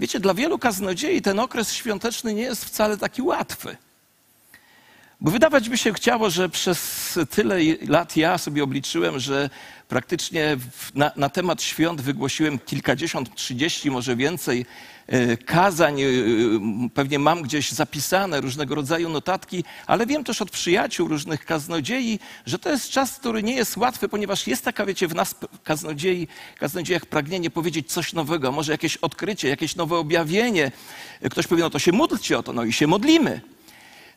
Wiecie, dla wielu kaznodziei ten okres świąteczny nie jest wcale taki łatwy. Bo wydawać by się chciało, że przez tyle lat ja sobie obliczyłem, że praktycznie na, na temat świąt wygłosiłem kilkadziesiąt, trzydzieści, może więcej e, kazań. E, pewnie mam gdzieś zapisane różnego rodzaju notatki, ale wiem też od przyjaciół różnych kaznodziei, że to jest czas, który nie jest łatwy, ponieważ jest taka, wiecie, w nas kaznodziei, kaznodziejach pragnienie powiedzieć coś nowego, może jakieś odkrycie, jakieś nowe objawienie. Ktoś powie, no to się módlcie o to, no i się modlimy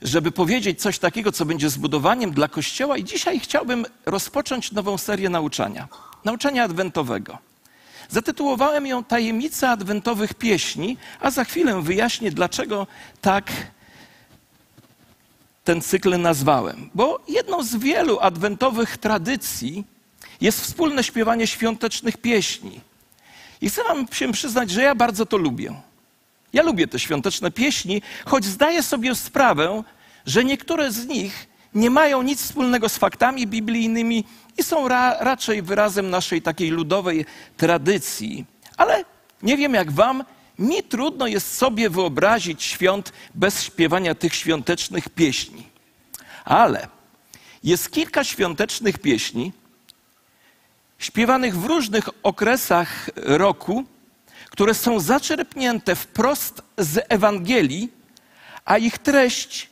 żeby powiedzieć coś takiego, co będzie zbudowaniem dla Kościoła. I dzisiaj chciałbym rozpocząć nową serię nauczania. Nauczania adwentowego. Zatytułowałem ją Tajemnica adwentowych pieśni, a za chwilę wyjaśnię, dlaczego tak ten cykl nazwałem. Bo jedną z wielu adwentowych tradycji jest wspólne śpiewanie świątecznych pieśni. I chcę Wam się przyznać, że ja bardzo to lubię. Ja lubię te świąteczne pieśni, choć zdaję sobie sprawę, że niektóre z nich nie mają nic wspólnego z faktami biblijnymi i są ra raczej wyrazem naszej takiej ludowej tradycji. Ale nie wiem jak wam, mi trudno jest sobie wyobrazić świąt bez śpiewania tych świątecznych pieśni. Ale jest kilka świątecznych pieśni, śpiewanych w różnych okresach roku, które są zaczerpnięte wprost z Ewangelii, a ich treść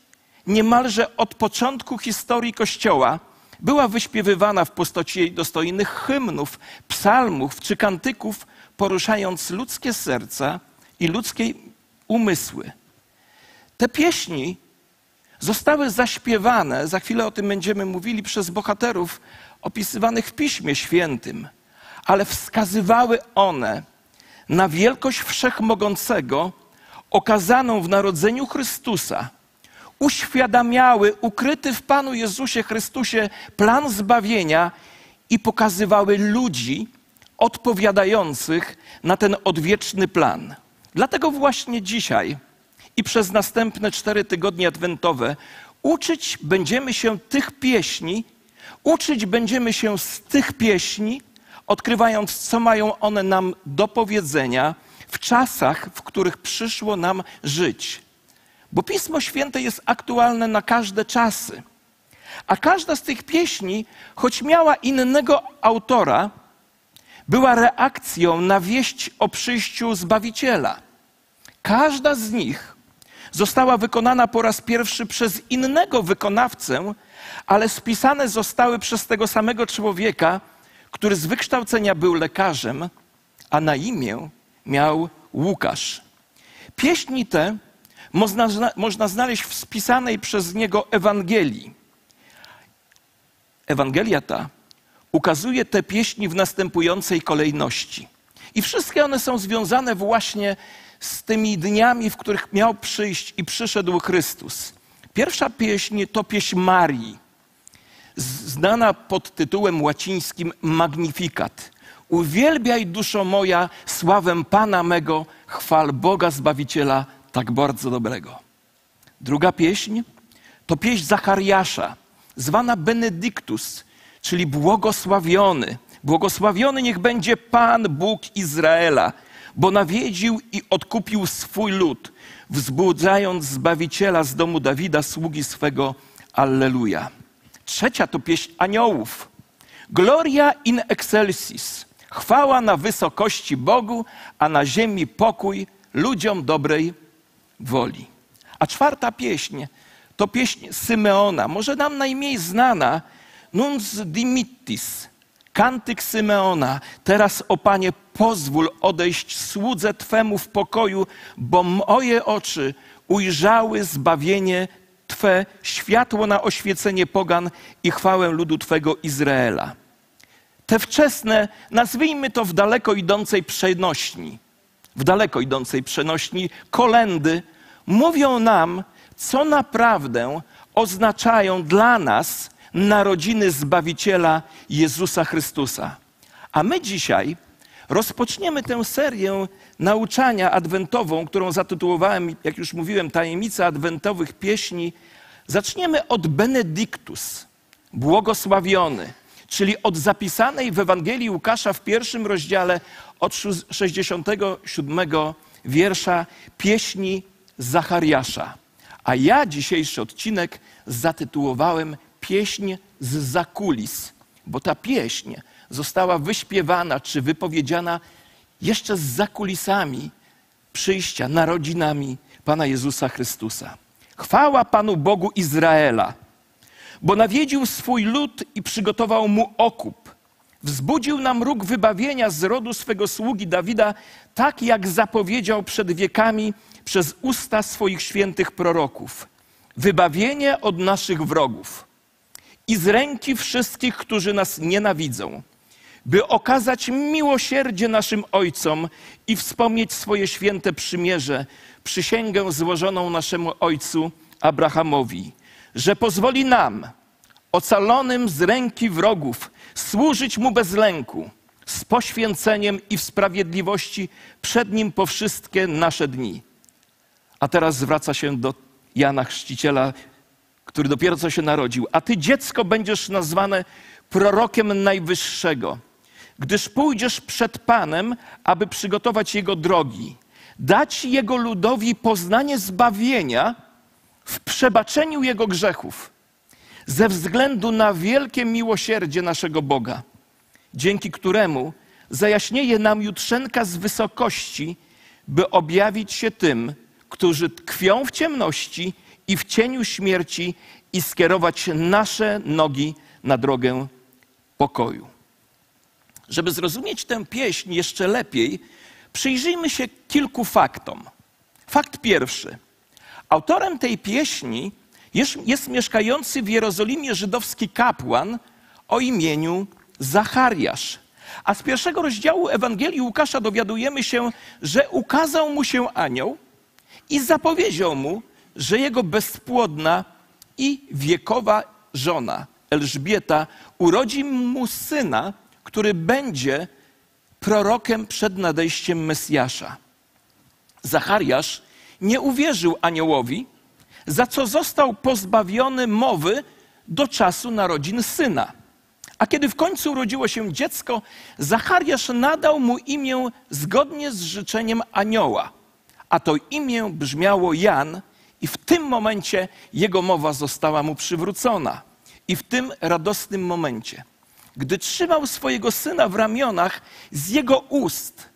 niemalże od początku historii Kościoła była wyśpiewywana w postaci dostojnych hymnów, psalmów czy kantyków, poruszając ludzkie serca i ludzkie umysły. Te pieśni zostały zaśpiewane, za chwilę o tym będziemy mówili, przez bohaterów opisywanych w Piśmie Świętym, ale wskazywały one na wielkość wszechmogącego okazaną w narodzeniu Chrystusa, uświadamiały ukryty w Panu Jezusie Chrystusie plan zbawienia i pokazywały ludzi odpowiadających na ten odwieczny plan. Dlatego właśnie dzisiaj i przez następne cztery tygodnie adwentowe uczyć będziemy się tych pieśni, uczyć będziemy się z tych pieśni, odkrywając, co mają one nam do powiedzenia w czasach, w których przyszło nam żyć. Bo Pismo Święte jest aktualne na każde czasy. A każda z tych pieśni, choć miała innego autora, była reakcją na wieść o przyjściu Zbawiciela. Każda z nich została wykonana po raz pierwszy przez innego wykonawcę, ale spisane zostały przez tego samego człowieka, który z wykształcenia był lekarzem, a na imię miał Łukasz. Pieśni te można, można znaleźć w spisanej przez niego Ewangelii. Ewangelia ta ukazuje te pieśni w następującej kolejności. I wszystkie one są związane właśnie z tymi dniami, w których miał przyjść i przyszedł Chrystus. Pierwsza pieśń to pieśń Marii znana pod tytułem łacińskim Magnificat. Uwielbiaj duszo moja sławę Pana mego, chwal Boga Zbawiciela tak bardzo dobrego. Druga pieśń to pieśń Zachariasza, zwana Benedictus, czyli błogosławiony. Błogosławiony niech będzie Pan Bóg Izraela, bo nawiedził i odkupił swój lud, wzbudzając Zbawiciela z domu Dawida, sługi swego. Alleluja. Trzecia to pieśń aniołów. Gloria in excelsis. Chwała na wysokości Bogu, a na ziemi pokój ludziom dobrej woli. A czwarta pieśń to pieśń Symeona, może nam najmniej znana, Nuns dimittis, kantyk Symeona. Teraz, o Panie, pozwól odejść słudze Twemu w pokoju, bo moje oczy ujrzały zbawienie Twe światło na oświecenie pogan i chwałę ludu Twego Izraela. Te wczesne, nazwijmy to w daleko idącej przenośni, w daleko idącej przenośni, kolendy mówią nam, co naprawdę oznaczają dla nas narodziny Zbawiciela Jezusa Chrystusa. A my dzisiaj rozpoczniemy tę serię nauczania adwentową, którą zatytułowałem, jak już mówiłem, Tajemnica Adwentowych Pieśni. Zaczniemy od Benedictus, błogosławiony, czyli od zapisanej w Ewangelii Łukasza w pierwszym rozdziale od 67 wiersza pieśni Zachariasza. A ja dzisiejszy odcinek zatytułowałem Pieśń z zakulis, bo ta pieśń została wyśpiewana czy wypowiedziana jeszcze z zakulisami przyjścia, narodzinami Pana Jezusa Chrystusa. Chwała Panu Bogu Izraela, bo nawiedził swój lud i przygotował mu okup. Wzbudził nam róg wybawienia z rodu swego sługi Dawida, tak jak zapowiedział przed wiekami przez usta swoich świętych proroków. Wybawienie od naszych wrogów i z ręki wszystkich, którzy nas nienawidzą, by okazać miłosierdzie naszym ojcom i wspomnieć swoje święte przymierze, przysięgę złożoną naszemu ojcu Abrahamowi, że pozwoli nam, ocalonym z ręki wrogów, służyć mu bez lęku, z poświęceniem i w sprawiedliwości przed nim po wszystkie nasze dni. A teraz zwraca się do Jana Chrzciciela, który dopiero co się narodził. A ty, dziecko, będziesz nazwane prorokiem Najwyższego, gdyż pójdziesz przed Panem, aby przygotować Jego drogi, dać Jego ludowi poznanie zbawienia w przebaczeniu Jego grzechów, ze względu na wielkie miłosierdzie naszego Boga, dzięki któremu zajaśnieje nam jutrzenka z wysokości, by objawić się tym, którzy tkwią w ciemności i w cieniu śmierci i skierować nasze nogi na drogę pokoju. Żeby zrozumieć tę pieśń jeszcze lepiej, przyjrzyjmy się kilku faktom. Fakt pierwszy. Autorem tej pieśni jest, jest mieszkający w Jerozolimie żydowski kapłan o imieniu Zachariasz. A z pierwszego rozdziału Ewangelii Łukasza dowiadujemy się, że ukazał mu się anioł i zapowiedział mu, że jego bezpłodna i wiekowa żona Elżbieta urodzi mu syna, który będzie prorokiem przed nadejściem Mesjasza. Zachariasz nie uwierzył aniołowi, za co został pozbawiony mowy do czasu narodzin syna. A kiedy w końcu urodziło się dziecko, Zachariasz nadał mu imię zgodnie z życzeniem anioła. A to imię brzmiało Jan, i w tym momencie jego mowa została mu przywrócona. I w tym radosnym momencie, gdy trzymał swojego syna w ramionach, z jego ust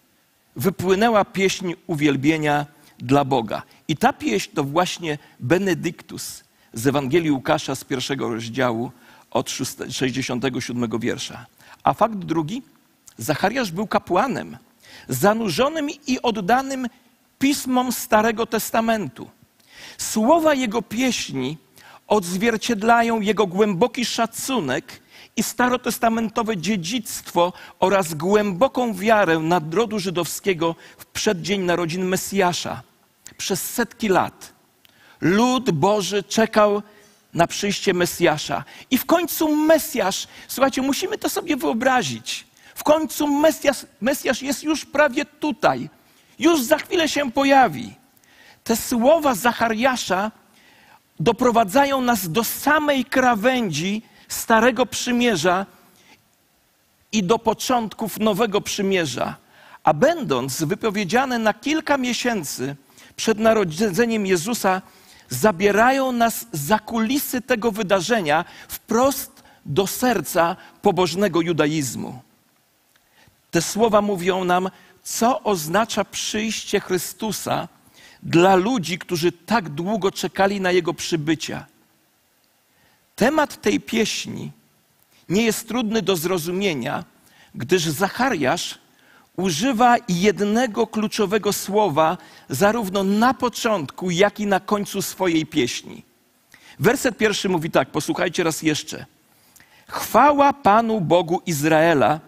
wypłynęła pieśń uwielbienia dla Boga. I ta pieśń to właśnie Benedyktus z Ewangelii Łukasza z pierwszego rozdziału od 67 wiersza. A fakt drugi, Zachariasz był kapłanem, zanurzonym i oddanym pismom Starego Testamentu. Słowa jego pieśni odzwierciedlają jego głęboki szacunek i starotestamentowe dziedzictwo oraz głęboką wiarę narodu żydowskiego w przeddzień narodzin Mesjasza. Przez setki lat lud Boży czekał na przyjście Mesjasza. I w końcu Mesjasz, słuchajcie, musimy to sobie wyobrazić. W końcu Mesjasz, Mesjasz jest już prawie tutaj. Już za chwilę się pojawi. Te słowa Zachariasza doprowadzają nas do samej krawędzi Starego Przymierza i do początków Nowego Przymierza. A będąc wypowiedziane na kilka miesięcy przed narodzeniem Jezusa, zabierają nas za kulisy tego wydarzenia wprost do serca pobożnego judaizmu. Te słowa mówią nam, co oznacza przyjście Chrystusa dla ludzi, którzy tak długo czekali na Jego przybycia. Temat tej pieśni nie jest trudny do zrozumienia, gdyż Zachariasz używa jednego kluczowego słowa zarówno na początku, jak i na końcu swojej pieśni. Werset pierwszy mówi tak, posłuchajcie raz jeszcze. Chwała Panu Bogu Izraela,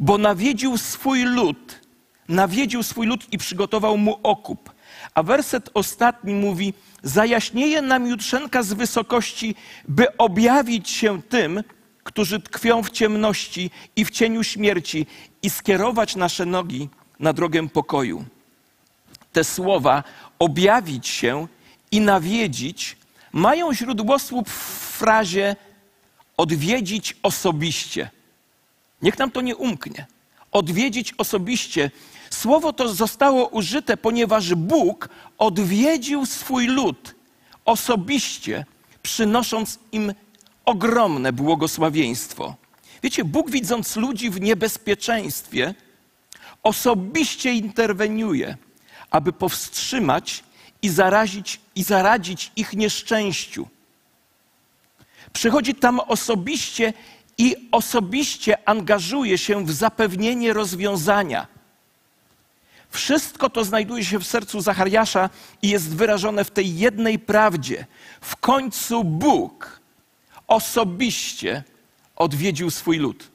bo nawiedził swój lud, nawiedził swój lud i przygotował mu okup. A werset ostatni mówi: Zajaśnieje nam jutrzenka z wysokości, by objawić się tym, którzy tkwią w ciemności i w cieniu śmierci, i skierować nasze nogi na drogę pokoju. Te słowa objawić się i nawiedzić mają źródłosłup w frazie odwiedzić osobiście. Niech nam to nie umknie. Odwiedzić osobiście Słowo to zostało użyte, ponieważ Bóg odwiedził swój lud osobiście, przynosząc im ogromne błogosławieństwo. Wiecie, Bóg widząc ludzi w niebezpieczeństwie, osobiście interweniuje, aby powstrzymać i zarazić i zaradzić ich nieszczęściu. Przychodzi tam osobiście i osobiście angażuje się w zapewnienie rozwiązania. Wszystko to znajduje się w sercu Zachariasza i jest wyrażone w tej jednej prawdzie. W końcu Bóg osobiście odwiedził swój lud.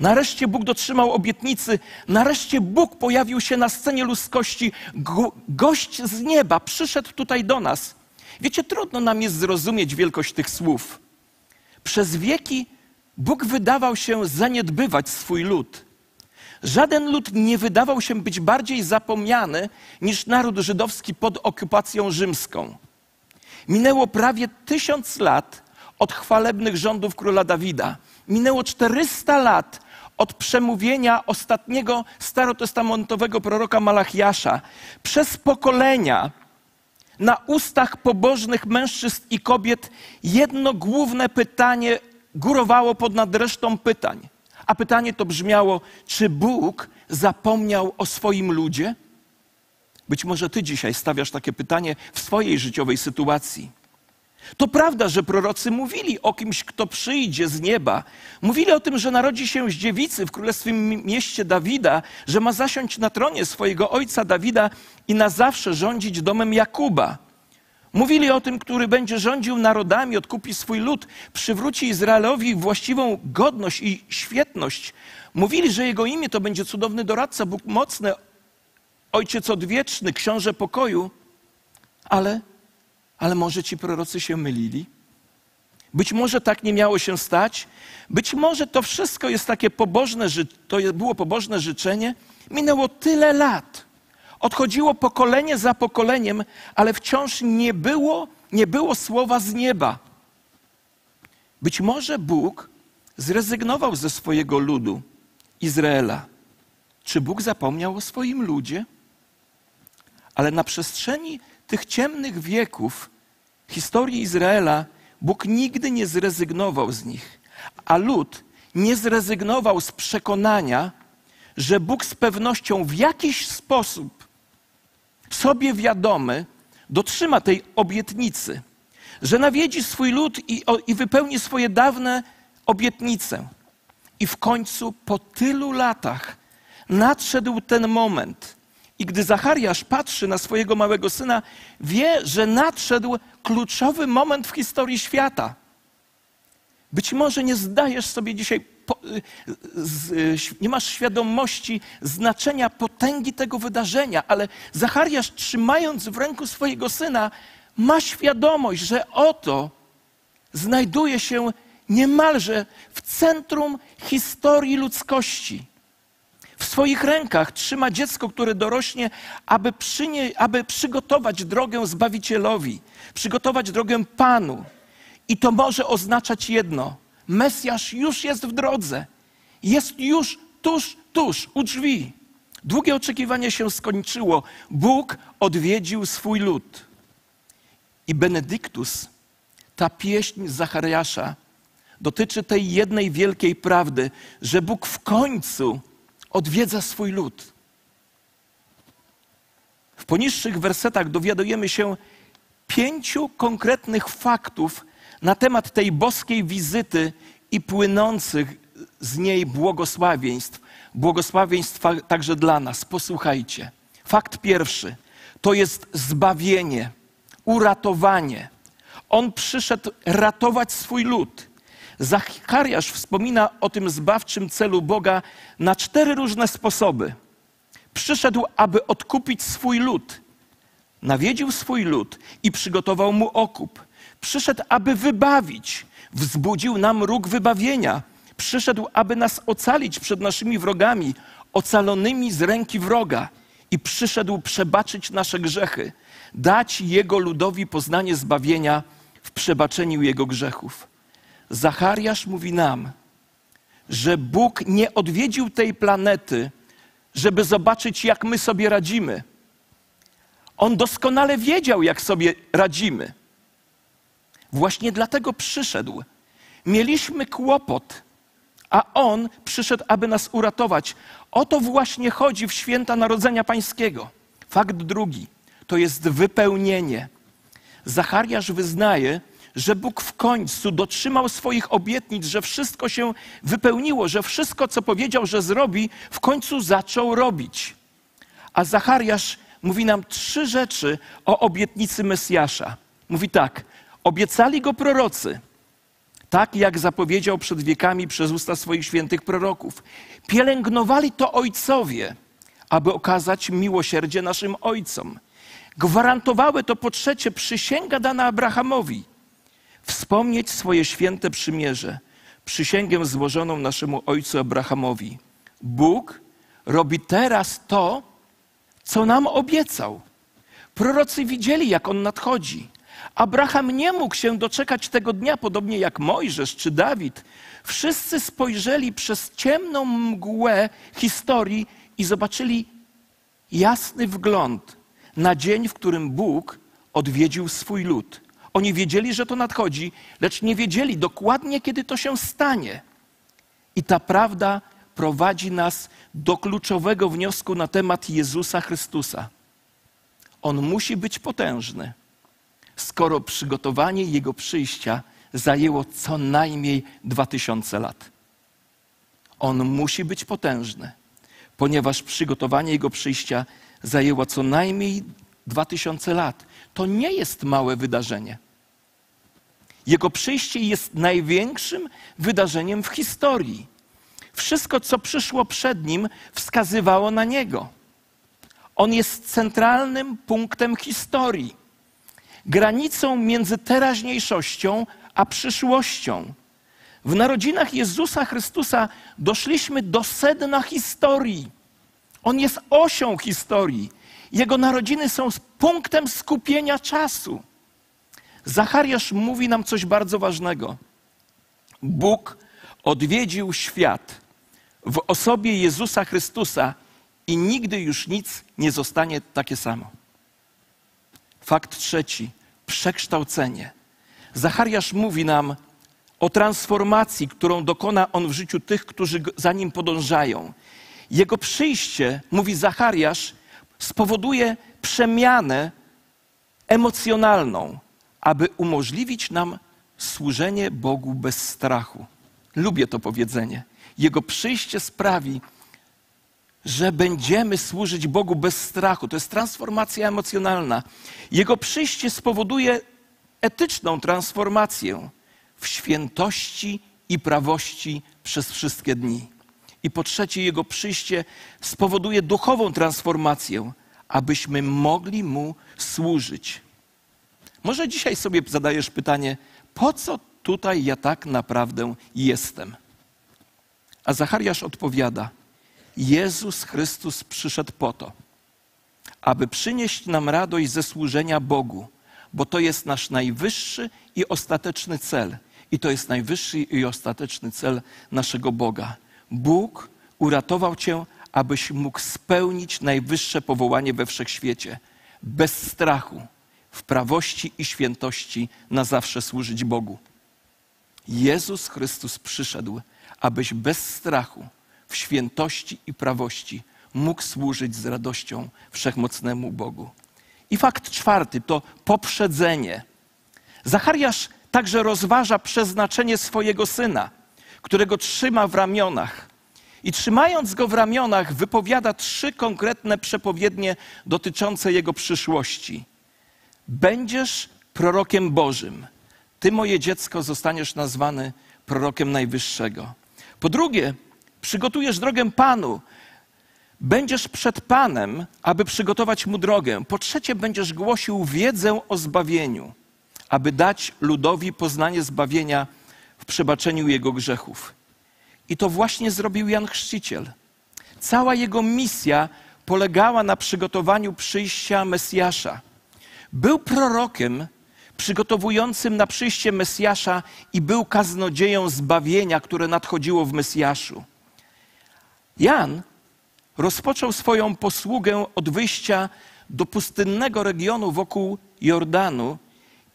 Nareszcie Bóg dotrzymał obietnicy, nareszcie Bóg pojawił się na scenie ludzkości. Go, gość z nieba przyszedł tutaj do nas. Wiecie, trudno nam jest zrozumieć wielkość tych słów. Przez wieki Bóg wydawał się zaniedbywać swój lud. Żaden lud nie wydawał się być bardziej zapomniany niż naród żydowski pod okupacją rzymską. Minęło prawie tysiąc lat od chwalebnych rządów króla Dawida. Minęło 400 lat od przemówienia ostatniego starotestamentowego proroka Malachiasza. Przez pokolenia na ustach pobożnych mężczyzn i kobiet jedno główne pytanie górowało ponad resztą pytań. A pytanie to brzmiało: czy Bóg zapomniał o swoim ludzie? Być może ty dzisiaj stawiasz takie pytanie w swojej życiowej sytuacji. To prawda, że prorocy mówili o kimś, kto przyjdzie z nieba. Mówili o tym, że narodzi się z dziewicy w królestwie mieście Dawida, że ma zasiąść na tronie swojego ojca Dawida i na zawsze rządzić domem Jakuba. Mówili o tym, który będzie rządził narodami, odkupi swój lud, przywróci Izraelowi właściwą godność i świetność. Mówili, że jego imię to będzie cudowny doradca, Bóg mocny, ojciec odwieczny, książę pokoju. Ale ale może ci prorocy się mylili? Być może tak nie miało się stać. Być może to wszystko jest takie pobożne, to było pobożne życzenie. Minęło tyle lat. Odchodziło pokolenie za pokoleniem, ale wciąż nie było, nie było słowa z nieba. Być może Bóg zrezygnował ze swojego ludu Izraela. Czy Bóg zapomniał o swoim ludzie? Ale na przestrzeni tych ciemnych wieków historii Izraela Bóg nigdy nie zrezygnował z nich, a lud nie zrezygnował z przekonania, że Bóg z pewnością w jakiś sposób sobie wiadomy dotrzyma tej obietnicy, że nawiedzi swój lud i, i wypełni swoje dawne obietnice. I w końcu po tylu latach nadszedł ten moment, i gdy Zachariasz patrzy na swojego małego syna, wie, że nadszedł kluczowy moment w historii świata. Być może nie zdajesz sobie dzisiaj, nie masz świadomości znaczenia potęgi tego wydarzenia, ale Zachariasz, trzymając w ręku swojego syna, ma świadomość, że oto znajduje się niemalże w centrum historii ludzkości w swoich rękach trzyma dziecko, które dorośnie, aby, przynie, aby przygotować drogę Zbawicielowi, przygotować drogę Panu. I to może oznaczać jedno: Mesjasz już jest w drodze, jest już tuż, tuż u drzwi. Długie oczekiwanie się skończyło. Bóg odwiedził swój lud. I Benedyktus, ta pieśń Zachariasza, dotyczy tej jednej wielkiej prawdy, że Bóg w końcu odwiedza swój lud. W poniższych wersetach dowiadujemy się pięciu konkretnych faktów na temat tej boskiej wizyty i płynących z niej błogosławieństw. Błogosławieństwa także dla nas. Posłuchajcie. Fakt pierwszy to jest zbawienie, uratowanie. On przyszedł ratować swój lud. Zachariasz wspomina o tym zbawczym celu Boga na cztery różne sposoby. Przyszedł, aby odkupić swój lud. Nawiedził swój lud i przygotował mu okup. Przyszedł, aby wybawić. Wzbudził nam róg wybawienia. Przyszedł, aby nas ocalić przed naszymi wrogami, ocalonymi z ręki wroga. I przyszedł przebaczyć nasze grzechy, dać Jego ludowi poznanie zbawienia w przebaczeniu Jego grzechów. Zachariasz mówi nam, że Bóg nie odwiedził tej planety żeby zobaczyć, jak my sobie radzimy. On doskonale wiedział, jak sobie radzimy. Właśnie dlatego przyszedł. Mieliśmy kłopot, a On przyszedł, aby nas uratować. O to właśnie chodzi w święta Narodzenia Pańskiego. Fakt drugi to jest wypełnienie. Zachariasz wyznaje, że Bóg w końcu dotrzymał swoich obietnic, że wszystko się wypełniło, że wszystko, co powiedział, że zrobi, w końcu zaczął robić. A Zachariasz mówi nam trzy rzeczy o obietnicy Mesjasza. Mówi tak: obiecali go prorocy, tak jak zapowiedział przed wiekami przez usta swoich świętych proroków. Pielęgnowali to ojcowie, aby okazać miłosierdzie naszym ojcom. Gwarantowały to po trzecie przysięga dana Abrahamowi. Wspomnieć swoje święte przymierze, przysięgę złożoną naszemu ojcu Abrahamowi. Bóg robi teraz to, co nam obiecał. Prorocy widzieli, jak on nadchodzi. Abraham nie mógł się doczekać tego dnia, podobnie jak Mojżesz czy Dawid. Wszyscy spojrzeli przez ciemną mgłę historii i zobaczyli jasny wgląd na dzień, w którym Bóg odwiedził swój lud. Oni wiedzieli, że to nadchodzi, lecz nie wiedzieli dokładnie, kiedy to się stanie. I ta prawda prowadzi nas do kluczowego wniosku na temat Jezusa Chrystusa. On musi być potężny, skoro przygotowanie Jego przyjścia zajęło co najmniej dwa tysiące lat. On musi być potężny, ponieważ przygotowanie Jego przyjścia zajęło co najmniej dwa tysiące lat. To nie jest małe wydarzenie. Jego przyjście jest największym wydarzeniem w historii. Wszystko, co przyszło przed nim, wskazywało na niego. On jest centralnym punktem historii, granicą między teraźniejszością a przyszłością. W narodzinach Jezusa Chrystusa doszliśmy do sedna historii. On jest osią historii. Jego narodziny są punktem skupienia czasu. Zachariasz mówi nam coś bardzo ważnego. Bóg odwiedził świat w osobie Jezusa Chrystusa i nigdy już nic nie zostanie takie samo. Fakt trzeci przekształcenie. Zachariasz mówi nam o transformacji, którą dokona on w życiu tych, którzy za nim podążają. Jego przyjście, mówi Zachariasz, spowoduje przemianę emocjonalną, aby umożliwić nam służenie Bogu bez strachu. Lubię to powiedzenie. Jego przyjście sprawi, że będziemy służyć Bogu bez strachu. To jest transformacja emocjonalna. Jego przyjście spowoduje etyczną transformację w świętości i prawości przez wszystkie dni. I po trzecie, Jego przyjście spowoduje duchową transformację, abyśmy mogli Mu służyć. Może dzisiaj sobie zadajesz pytanie, po co tutaj ja tak naprawdę jestem? A Zachariasz odpowiada: Jezus Chrystus przyszedł po to, aby przynieść nam radość ze służenia Bogu, bo to jest nasz najwyższy i ostateczny cel. I to jest najwyższy i ostateczny cel naszego Boga. Bóg uratował Cię, abyś mógł spełnić najwyższe powołanie we wszechświecie, bez strachu, w prawości i świętości na zawsze służyć Bogu. Jezus Chrystus przyszedł, abyś bez strachu, w świętości i prawości mógł służyć z radością wszechmocnemu Bogu. I fakt czwarty to poprzedzenie. Zachariasz także rozważa przeznaczenie swojego syna, którego trzyma w ramionach. I trzymając go w ramionach, wypowiada trzy konkretne przepowiednie dotyczące jego przyszłości. Będziesz prorokiem Bożym. Ty, moje dziecko, zostaniesz nazwany prorokiem Najwyższego. Po drugie, przygotujesz drogę Panu. Będziesz przed Panem, aby przygotować mu drogę. Po trzecie, będziesz głosił wiedzę o zbawieniu, aby dać ludowi poznanie zbawienia w przebaczeniu jego grzechów. I to właśnie zrobił Jan Chrzciciel. Cała jego misja polegała na przygotowaniu przyjścia Mesjasza. Był prorokiem przygotowującym na przyjście Mesjasza i był kaznodzieją zbawienia, które nadchodziło w Mesjaszu. Jan rozpoczął swoją posługę od wyjścia do pustynnego regionu wokół Jordanu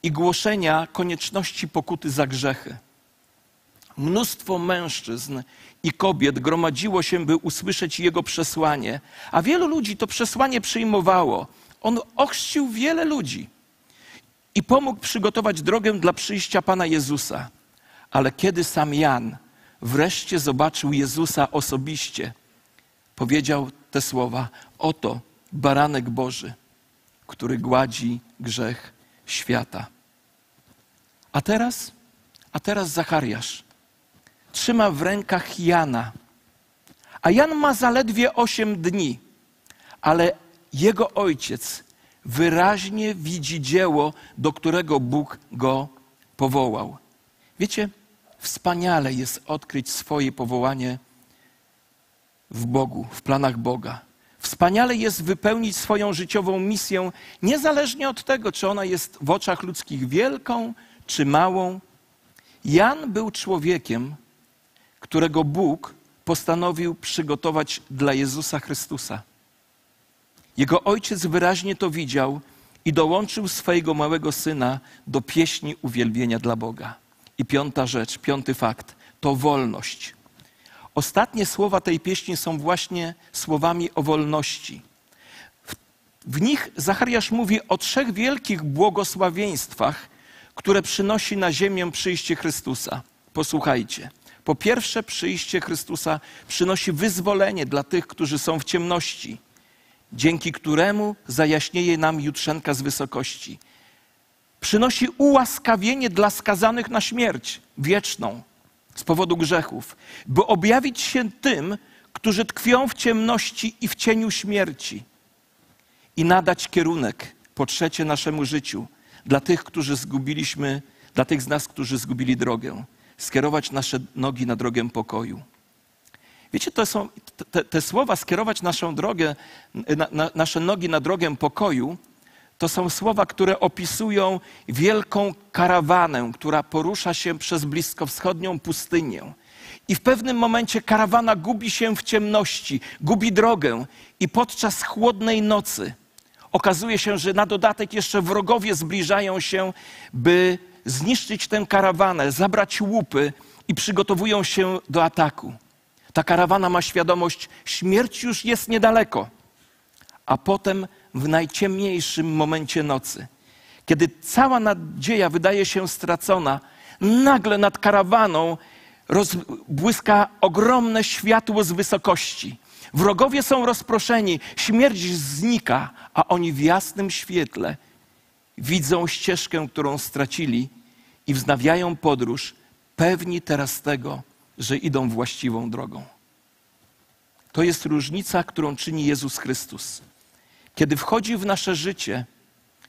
i głoszenia konieczności pokuty za grzechy. Mnóstwo mężczyzn i kobiet gromadziło się, by usłyszeć jego przesłanie, a wielu ludzi to przesłanie przyjmowało. On ochrzcił wiele ludzi i pomógł przygotować drogę dla przyjścia Pana Jezusa. Ale kiedy sam Jan wreszcie zobaczył Jezusa osobiście, powiedział te słowa: Oto baranek Boży, który gładzi grzech świata. A teraz, a teraz Zachariasz trzyma w rękach Jana. A Jan ma zaledwie osiem dni, ale jego ojciec wyraźnie widzi dzieło, do którego Bóg go powołał. Wiecie, wspaniale jest odkryć swoje powołanie w Bogu, w planach Boga. Wspaniale jest wypełnić swoją życiową misję, niezależnie od tego, czy ona jest w oczach ludzkich wielką czy małą. Jan był człowiekiem, którego Bóg postanowił przygotować dla Jezusa Chrystusa. Jego ojciec wyraźnie to widział i dołączył swojego małego syna do pieśni uwielbienia dla Boga. I piąta rzecz, piąty fakt to wolność. Ostatnie słowa tej pieśni są właśnie słowami o wolności. W, w nich Zachariasz mówi o trzech wielkich błogosławieństwach, które przynosi na ziemię przyjście Chrystusa. Posłuchajcie. Po pierwsze, przyjście Chrystusa przynosi wyzwolenie dla tych, którzy są w ciemności, dzięki któremu zajaśnieje nam jutrzenka z wysokości. Przynosi ułaskawienie dla skazanych na śmierć wieczną z powodu grzechów, by objawić się tym, którzy tkwią w ciemności i w cieniu śmierci i nadać kierunek, po trzecie, naszemu życiu dla tych, którzy zgubiliśmy, dla tych z nas, którzy zgubili drogę skierować nasze nogi na drogę pokoju. Wiecie, to są te, te słowa skierować naszą drogę, na, na, nasze nogi na drogę pokoju, to są słowa, które opisują wielką karawanę, która porusza się przez bliskowschodnią pustynię. I w pewnym momencie karawana gubi się w ciemności, gubi drogę, i podczas chłodnej nocy okazuje się, że na dodatek jeszcze wrogowie zbliżają się, by zniszczyć tę karawanę, zabrać łupy i przygotowują się do ataku. Ta karawana ma świadomość, śmierć już jest niedaleko. A potem w najciemniejszym momencie nocy, kiedy cała nadzieja wydaje się stracona, nagle nad karawaną rozbłyska ogromne światło z wysokości. Wrogowie są rozproszeni, śmierć znika, a oni w jasnym świetle widzą ścieżkę, którą stracili i wznawiają podróż, pewni teraz tego, że idą właściwą drogą. To jest różnica, którą czyni Jezus Chrystus. Kiedy wchodzi w nasze życie,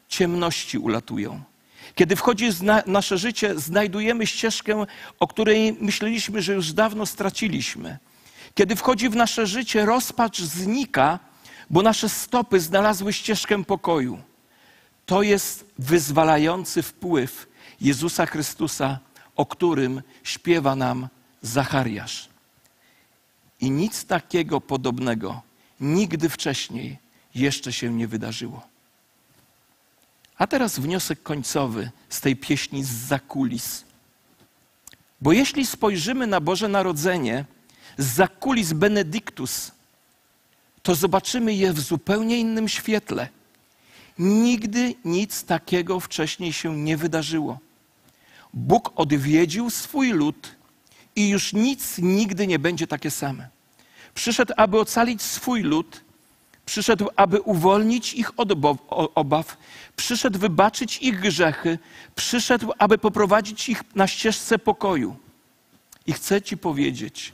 ciemności ulatują. Kiedy wchodzi w nasze życie, znajdujemy ścieżkę, o której myśleliśmy, że już dawno straciliśmy. Kiedy wchodzi w nasze życie, rozpacz znika, bo nasze stopy znalazły ścieżkę pokoju. To jest wyzwalający wpływ Jezusa Chrystusa, o którym śpiewa nam Zachariasz. I nic takiego podobnego nigdy wcześniej jeszcze się nie wydarzyło. A teraz wniosek końcowy z tej pieśni z zakulis. Bo jeśli spojrzymy na Boże Narodzenie z zakulis Benedictus, to zobaczymy je w zupełnie innym świetle. Nigdy nic takiego wcześniej się nie wydarzyło. Bóg odwiedził swój lud i już nic nigdy nie będzie takie same. Przyszedł, aby ocalić swój lud, przyszedł, aby uwolnić ich od obaw, przyszedł wybaczyć ich grzechy, przyszedł, aby poprowadzić ich na ścieżce pokoju. I chcę Ci powiedzieć,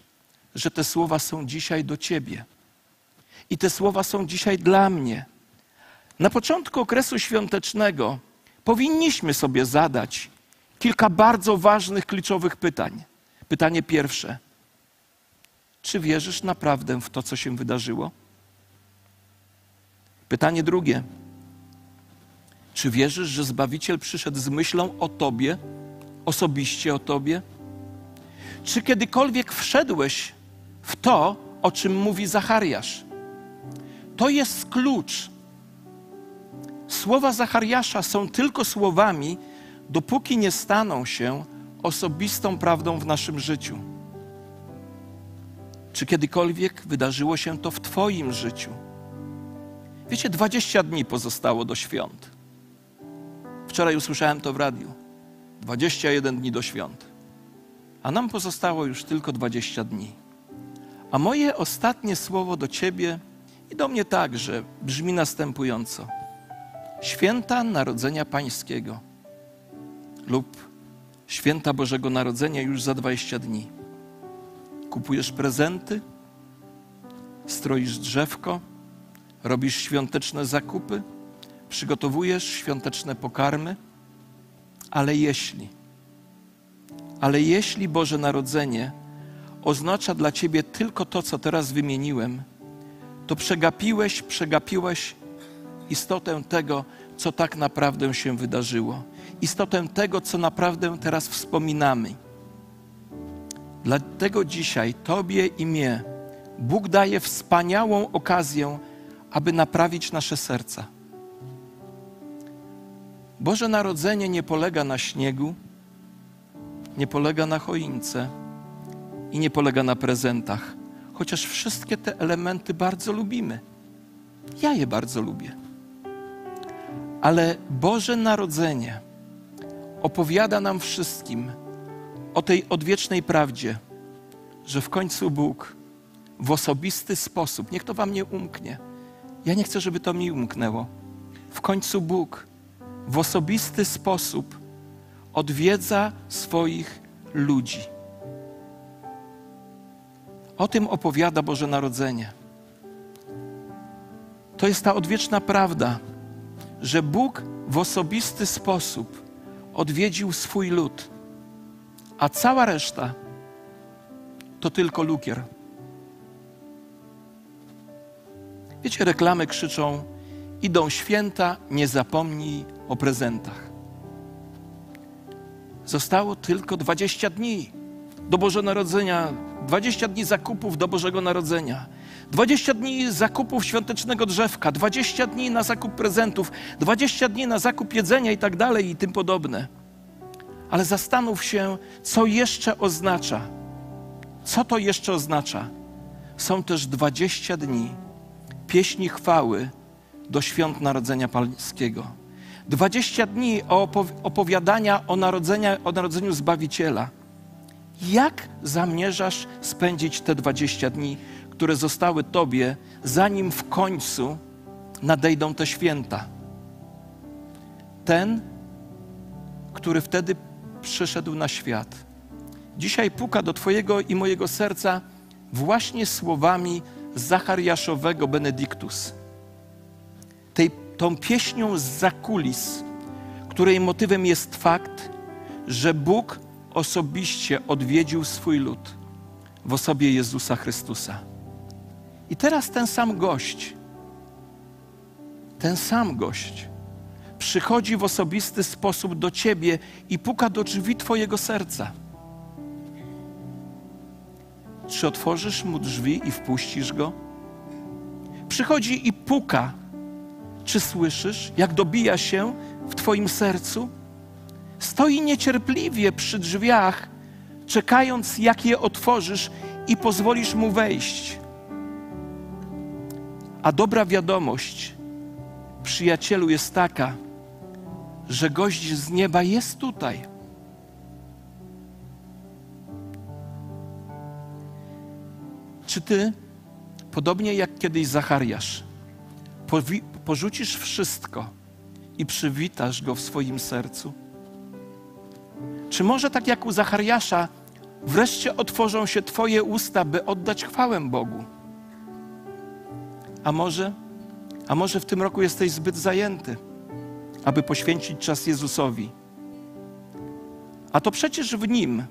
że te słowa są dzisiaj do Ciebie. I te słowa są dzisiaj dla mnie. Na początku okresu świątecznego powinniśmy sobie zadać kilka bardzo ważnych, kluczowych pytań. Pytanie pierwsze: czy wierzysz naprawdę w to, co się wydarzyło? Pytanie drugie: czy wierzysz, że Zbawiciel przyszedł z myślą o Tobie, osobiście o Tobie? Czy kiedykolwiek wszedłeś w to, o czym mówi Zachariasz? To jest klucz. Słowa Zachariasza są tylko słowami, dopóki nie staną się osobistą prawdą w naszym życiu. Czy kiedykolwiek wydarzyło się to w Twoim życiu? Wiecie, 20 dni pozostało do świąt. Wczoraj usłyszałem to w radiu. 21 dni do świąt. A nam pozostało już tylko 20 dni. A moje ostatnie słowo do Ciebie i do mnie także brzmi następująco: Święta Narodzenia Pańskiego lub Święta Bożego Narodzenia już za 20 dni. Kupujesz prezenty, stroisz drzewko, robisz świąteczne zakupy, przygotowujesz świąteczne pokarmy, ale jeśli, ale jeśli Boże Narodzenie oznacza dla Ciebie tylko to, co teraz wymieniłem, to przegapiłeś, przegapiłeś istotę tego, co tak naprawdę się wydarzyło, istotę tego, co naprawdę teraz wspominamy. Dlatego dzisiaj Tobie i mnie Bóg daje wspaniałą okazję, aby naprawić nasze serca. Boże Narodzenie nie polega na śniegu, nie polega na choince i nie polega na prezentach, chociaż wszystkie te elementy bardzo lubimy. Ja je bardzo lubię. Ale Boże Narodzenie opowiada nam wszystkim o tej odwiecznej prawdzie, że w końcu Bóg w osobisty sposób, niech to Wam nie umknie, ja nie chcę, żeby to mi umknęło, w końcu Bóg w osobisty sposób odwiedza swoich ludzi. O tym opowiada Boże Narodzenie. To jest ta odwieczna prawda, że Bóg w osobisty sposób odwiedził swój lud, a cała reszta to tylko lukier. Wiecie, reklamy krzyczą: Idą święta, nie zapomnij o prezentach. Zostało tylko 20 dni do Bożego Narodzenia, 20 dni zakupów do Bożego Narodzenia. 20 dni zakupów świątecznego drzewka, 20 dni na zakup prezentów, 20 dni na zakup jedzenia i tak dalej i tym podobne. Ale zastanów się, co jeszcze oznacza. Co to jeszcze oznacza? Są też 20 dni pieśni chwały do świąt Narodzenia Pańskiego. 20 dni opowiadania o, narodzenia, o narodzeniu Zbawiciela. Jak zamierzasz spędzić te 20 dni które zostały Tobie, zanim w końcu nadejdą te święta. Ten, który wtedy przyszedł na świat, dzisiaj puka do Twojego i mojego serca właśnie słowami Zachariaszowego Benediktus. Tej, tą pieśnią z zakulis, której motywem jest fakt, że Bóg osobiście odwiedził swój lud w osobie Jezusa Chrystusa. I teraz ten sam gość, ten sam gość przychodzi w osobisty sposób do ciebie i puka do drzwi twojego serca. Czy otworzysz mu drzwi i wpuścisz go? Przychodzi i puka. Czy słyszysz, jak dobija się w twoim sercu? Stoi niecierpliwie przy drzwiach, czekając, jak je otworzysz i pozwolisz mu wejść. A dobra wiadomość, przyjacielu, jest taka, że gość z nieba jest tutaj. Czy ty, podobnie jak kiedyś Zachariasz, porzucisz wszystko i przywitasz go w swoim sercu? Czy może tak jak u Zachariasza, wreszcie otworzą się Twoje usta, by oddać chwałę Bogu? A może, a może w tym roku jesteś zbyt zajęty, aby poświęcić czas Jezusowi. A to przecież w Nim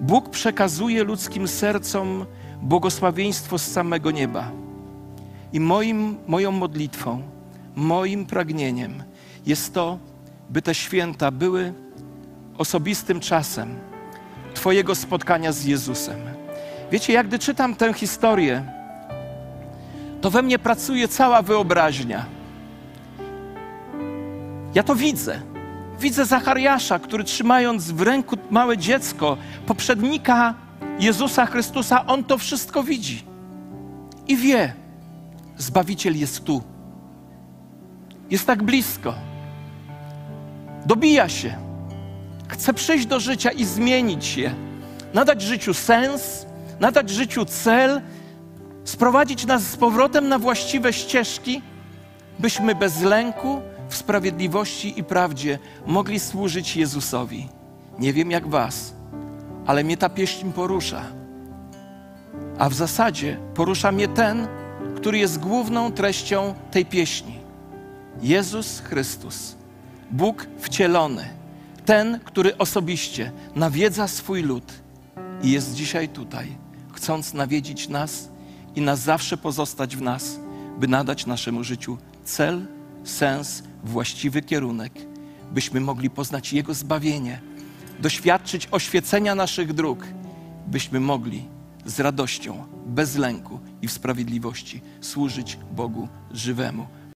Bóg przekazuje ludzkim sercom błogosławieństwo z samego nieba. I moim, moją modlitwą, moim pragnieniem jest to, by te święta były osobistym czasem Twojego spotkania z Jezusem. Wiecie, jak gdy czytam tę historię, to we mnie pracuje cała wyobraźnia. Ja to widzę. Widzę Zachariasza, który trzymając w ręku małe dziecko, poprzednika Jezusa Chrystusa, on to wszystko widzi. I wie, Zbawiciel jest tu. Jest tak blisko. Dobija się. Chce przyjść do życia i zmienić je. Nadać życiu sens, nadać życiu cel, sprowadzić nas z powrotem na właściwe ścieżki, byśmy bez lęku, w sprawiedliwości i prawdzie mogli służyć Jezusowi. Nie wiem jak Was, ale mnie ta pieśń porusza. A w zasadzie porusza mnie ten, który jest główną treścią tej pieśni. Jezus Chrystus, Bóg wcielony, ten, który osobiście nawiedza swój lud i jest dzisiaj tutaj, chcąc nawiedzić nas i na zawsze pozostać w nas, by nadać naszemu życiu cel, sens, właściwy kierunek, byśmy mogli poznać Jego zbawienie, doświadczyć oświecenia naszych dróg, byśmy mogli z radością, bez lęku i w sprawiedliwości służyć Bogu żywemu.